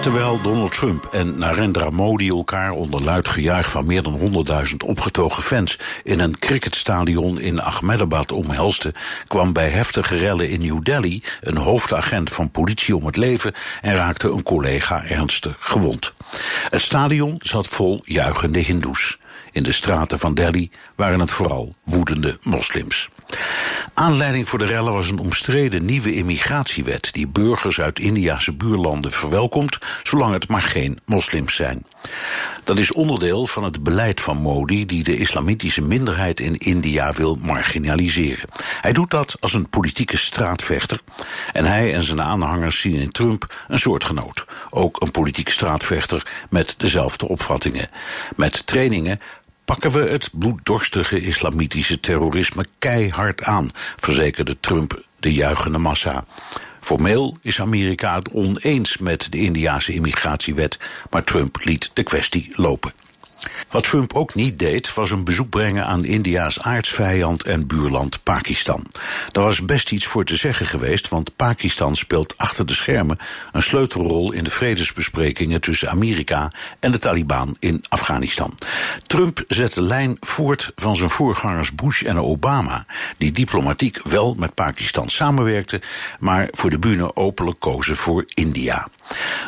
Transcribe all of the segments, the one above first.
Terwijl Donald Trump en Narendra Modi elkaar onder luid gejuich van meer dan 100.000 opgetogen fans in een cricketstadion in Ahmedabad omhelsten, kwam bij heftige rellen in New Delhi een hoofdagent van politie om het leven en raakte een collega ernstig gewond. Het stadion zat vol juichende Hindoes. In de straten van Delhi waren het vooral woedende moslims. Aanleiding voor de rellen was een omstreden nieuwe immigratiewet die burgers uit Indiase buurlanden verwelkomt, zolang het maar geen moslims zijn. Dat is onderdeel van het beleid van Modi, die de islamitische minderheid in India wil marginaliseren. Hij doet dat als een politieke straatvechter. En hij en zijn aanhangers zien in Trump een soortgenoot. Ook een politieke straatvechter met dezelfde opvattingen. Met trainingen pakken we het bloeddorstige islamitische terrorisme keihard aan, verzekerde Trump de juichende massa. Formeel is Amerika het oneens met de Indiase immigratiewet, maar Trump liet de kwestie lopen. Wat Trump ook niet deed, was een bezoek brengen aan India's aardsvijand en buurland Pakistan. Daar was best iets voor te zeggen geweest, want Pakistan speelt achter de schermen een sleutelrol in de vredesbesprekingen tussen Amerika en de Taliban in Afghanistan. Trump zet de lijn voort van zijn voorgangers Bush en Obama, die diplomatiek wel met Pakistan samenwerkten, maar voor de bühne openlijk kozen voor India.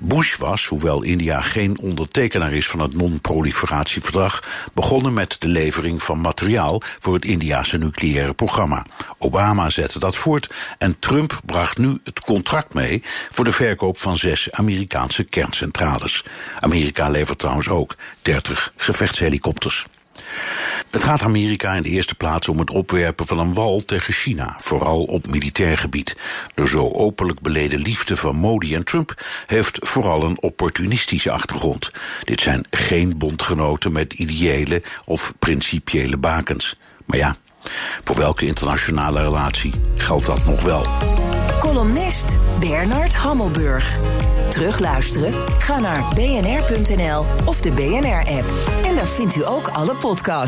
Bush was, hoewel India geen ondertekenaar is van het non-proliferatieverdrag, begonnen met de levering van materiaal voor het Indiase nucleaire programma. Obama zette dat voort en Trump bracht nu het contract mee voor de verkoop van zes Amerikaanse kerncentrales. Amerika levert trouwens ook 30 gevechtshelikopters. Het gaat Amerika in de eerste plaats om het opwerpen van een wal tegen China, vooral op militair gebied. De zo openlijk beleden liefde van Modi en Trump heeft vooral een opportunistische achtergrond. Dit zijn geen bondgenoten met ideële of principiële bakens. Maar ja, voor welke internationale relatie geldt dat nog wel? Columnist Bernard Hammelburg. Terugluisteren? Ga naar bnr.nl of de BNR-app. En daar vindt u ook alle podcasts.